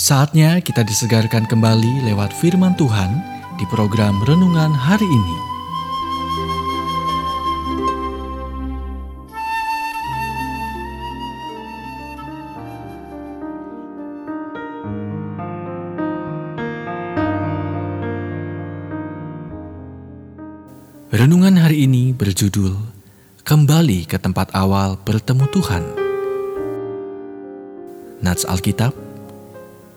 Saatnya kita disegarkan kembali lewat firman Tuhan di program renungan hari ini. Renungan hari ini berjudul Kembali ke tempat awal bertemu Tuhan. Nats Alkitab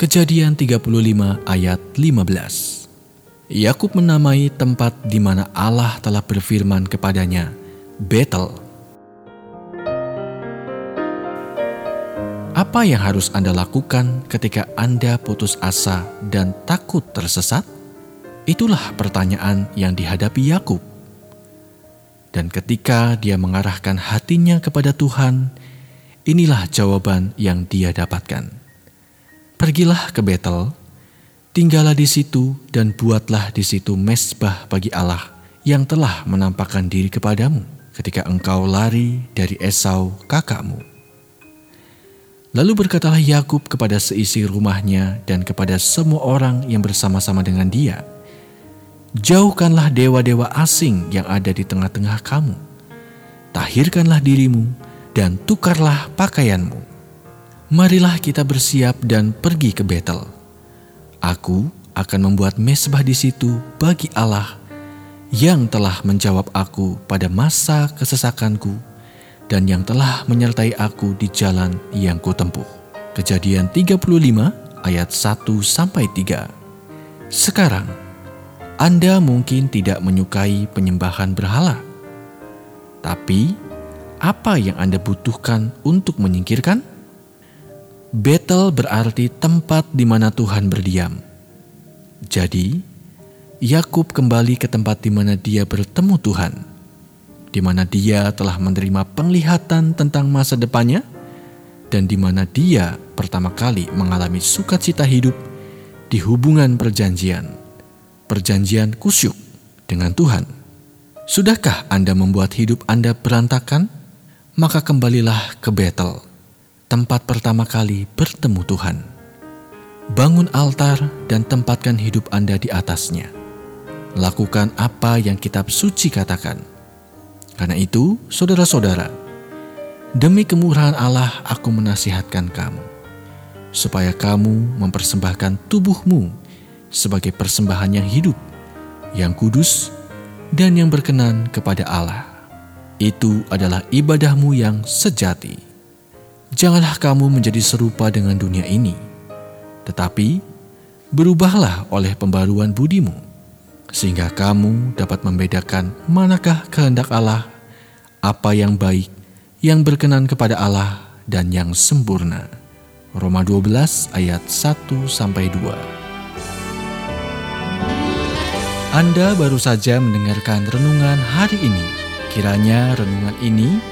Kejadian 35 ayat 15. Yakub menamai tempat di mana Allah telah berfirman kepadanya, Betel. Apa yang harus Anda lakukan ketika Anda putus asa dan takut tersesat? Itulah pertanyaan yang dihadapi Yakub. Dan ketika dia mengarahkan hatinya kepada Tuhan, inilah jawaban yang dia dapatkan. Pergilah ke Betel, tinggallah di situ dan buatlah di situ mesbah bagi Allah yang telah menampakkan diri kepadamu ketika engkau lari dari Esau kakakmu. Lalu berkatalah Yakub kepada seisi rumahnya dan kepada semua orang yang bersama-sama dengan dia, Jauhkanlah dewa-dewa asing yang ada di tengah-tengah kamu. Tahirkanlah dirimu dan tukarlah pakaianmu marilah kita bersiap dan pergi ke Betel. Aku akan membuat mesbah di situ bagi Allah yang telah menjawab aku pada masa kesesakanku dan yang telah menyertai aku di jalan yang kutempuh. Kejadian 35 ayat 1 sampai 3. Sekarang Anda mungkin tidak menyukai penyembahan berhala. Tapi apa yang Anda butuhkan untuk menyingkirkan? Betel berarti tempat di mana Tuhan berdiam. Jadi, Yakub kembali ke tempat di mana dia bertemu Tuhan, di mana dia telah menerima penglihatan tentang masa depannya, dan di mana dia pertama kali mengalami sukacita hidup di hubungan perjanjian, perjanjian kusyuk dengan Tuhan. Sudahkah Anda membuat hidup Anda berantakan? Maka kembalilah ke Betel tempat pertama kali bertemu Tuhan. Bangun altar dan tempatkan hidup Anda di atasnya. Lakukan apa yang kitab suci katakan. Karena itu, saudara-saudara, demi kemurahan Allah aku menasihatkan kamu, supaya kamu mempersembahkan tubuhmu sebagai persembahan yang hidup, yang kudus, dan yang berkenan kepada Allah. Itu adalah ibadahmu yang sejati. Janganlah kamu menjadi serupa dengan dunia ini, tetapi berubahlah oleh pembaruan budimu, sehingga kamu dapat membedakan manakah kehendak Allah, apa yang baik, yang berkenan kepada Allah, dan yang sempurna. Roma 12 ayat 1 sampai 2. Anda baru saja mendengarkan renungan hari ini. Kiranya renungan ini